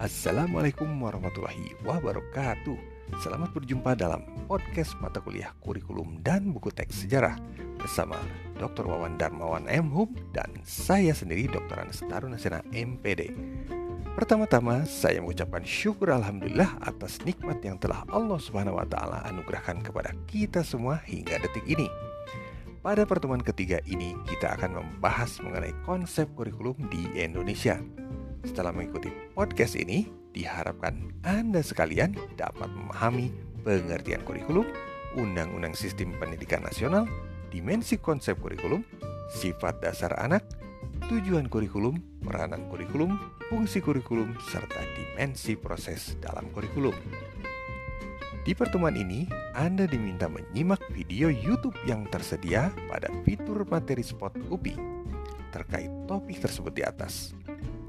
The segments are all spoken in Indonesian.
Assalamualaikum warahmatullahi wabarakatuh Selamat berjumpa dalam podcast mata kuliah kurikulum dan buku teks sejarah Bersama Dr. Wawan Darmawan M. Hum dan saya sendiri Dr. Anas Tarunasena MPD Pertama-tama saya mengucapkan syukur Alhamdulillah atas nikmat yang telah Allah Subhanahu wa Ta'ala anugerahkan kepada kita semua hingga detik ini. Pada pertemuan ketiga ini, kita akan membahas mengenai konsep kurikulum di Indonesia. Setelah mengikuti podcast ini, diharapkan Anda sekalian dapat memahami pengertian kurikulum, undang-undang sistem pendidikan nasional, dimensi konsep kurikulum, sifat dasar anak, tujuan kurikulum, peranan kurikulum, fungsi kurikulum, serta dimensi proses dalam kurikulum. Di pertemuan ini, Anda diminta menyimak video YouTube yang tersedia pada fitur materi spot UPI terkait topik tersebut di atas.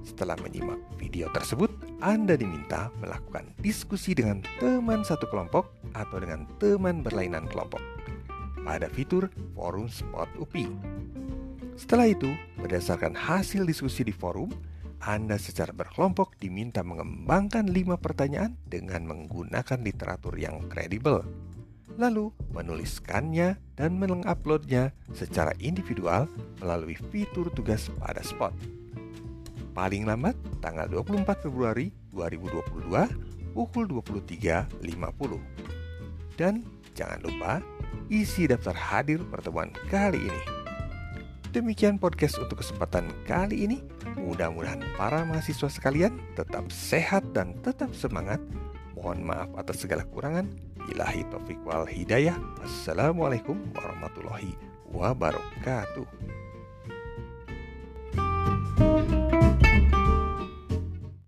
Setelah menyimak video tersebut, Anda diminta melakukan diskusi dengan teman satu kelompok atau dengan teman berlainan kelompok pada fitur forum spot UPI. Setelah itu, berdasarkan hasil diskusi di forum, anda secara berkelompok diminta mengembangkan lima pertanyaan dengan menggunakan literatur yang kredibel. Lalu menuliskannya dan menguploadnya secara individual melalui fitur tugas pada Spot. Paling lambat tanggal 24 Februari 2022 pukul 23.50. Dan jangan lupa isi daftar hadir pertemuan kali ini. Demikian podcast untuk kesempatan kali ini. Mudah-mudahan para mahasiswa sekalian tetap sehat dan tetap semangat. Mohon maaf atas segala kekurangan. Ilahi taufiq wal hidayah. Wassalamualaikum warahmatullahi wabarakatuh.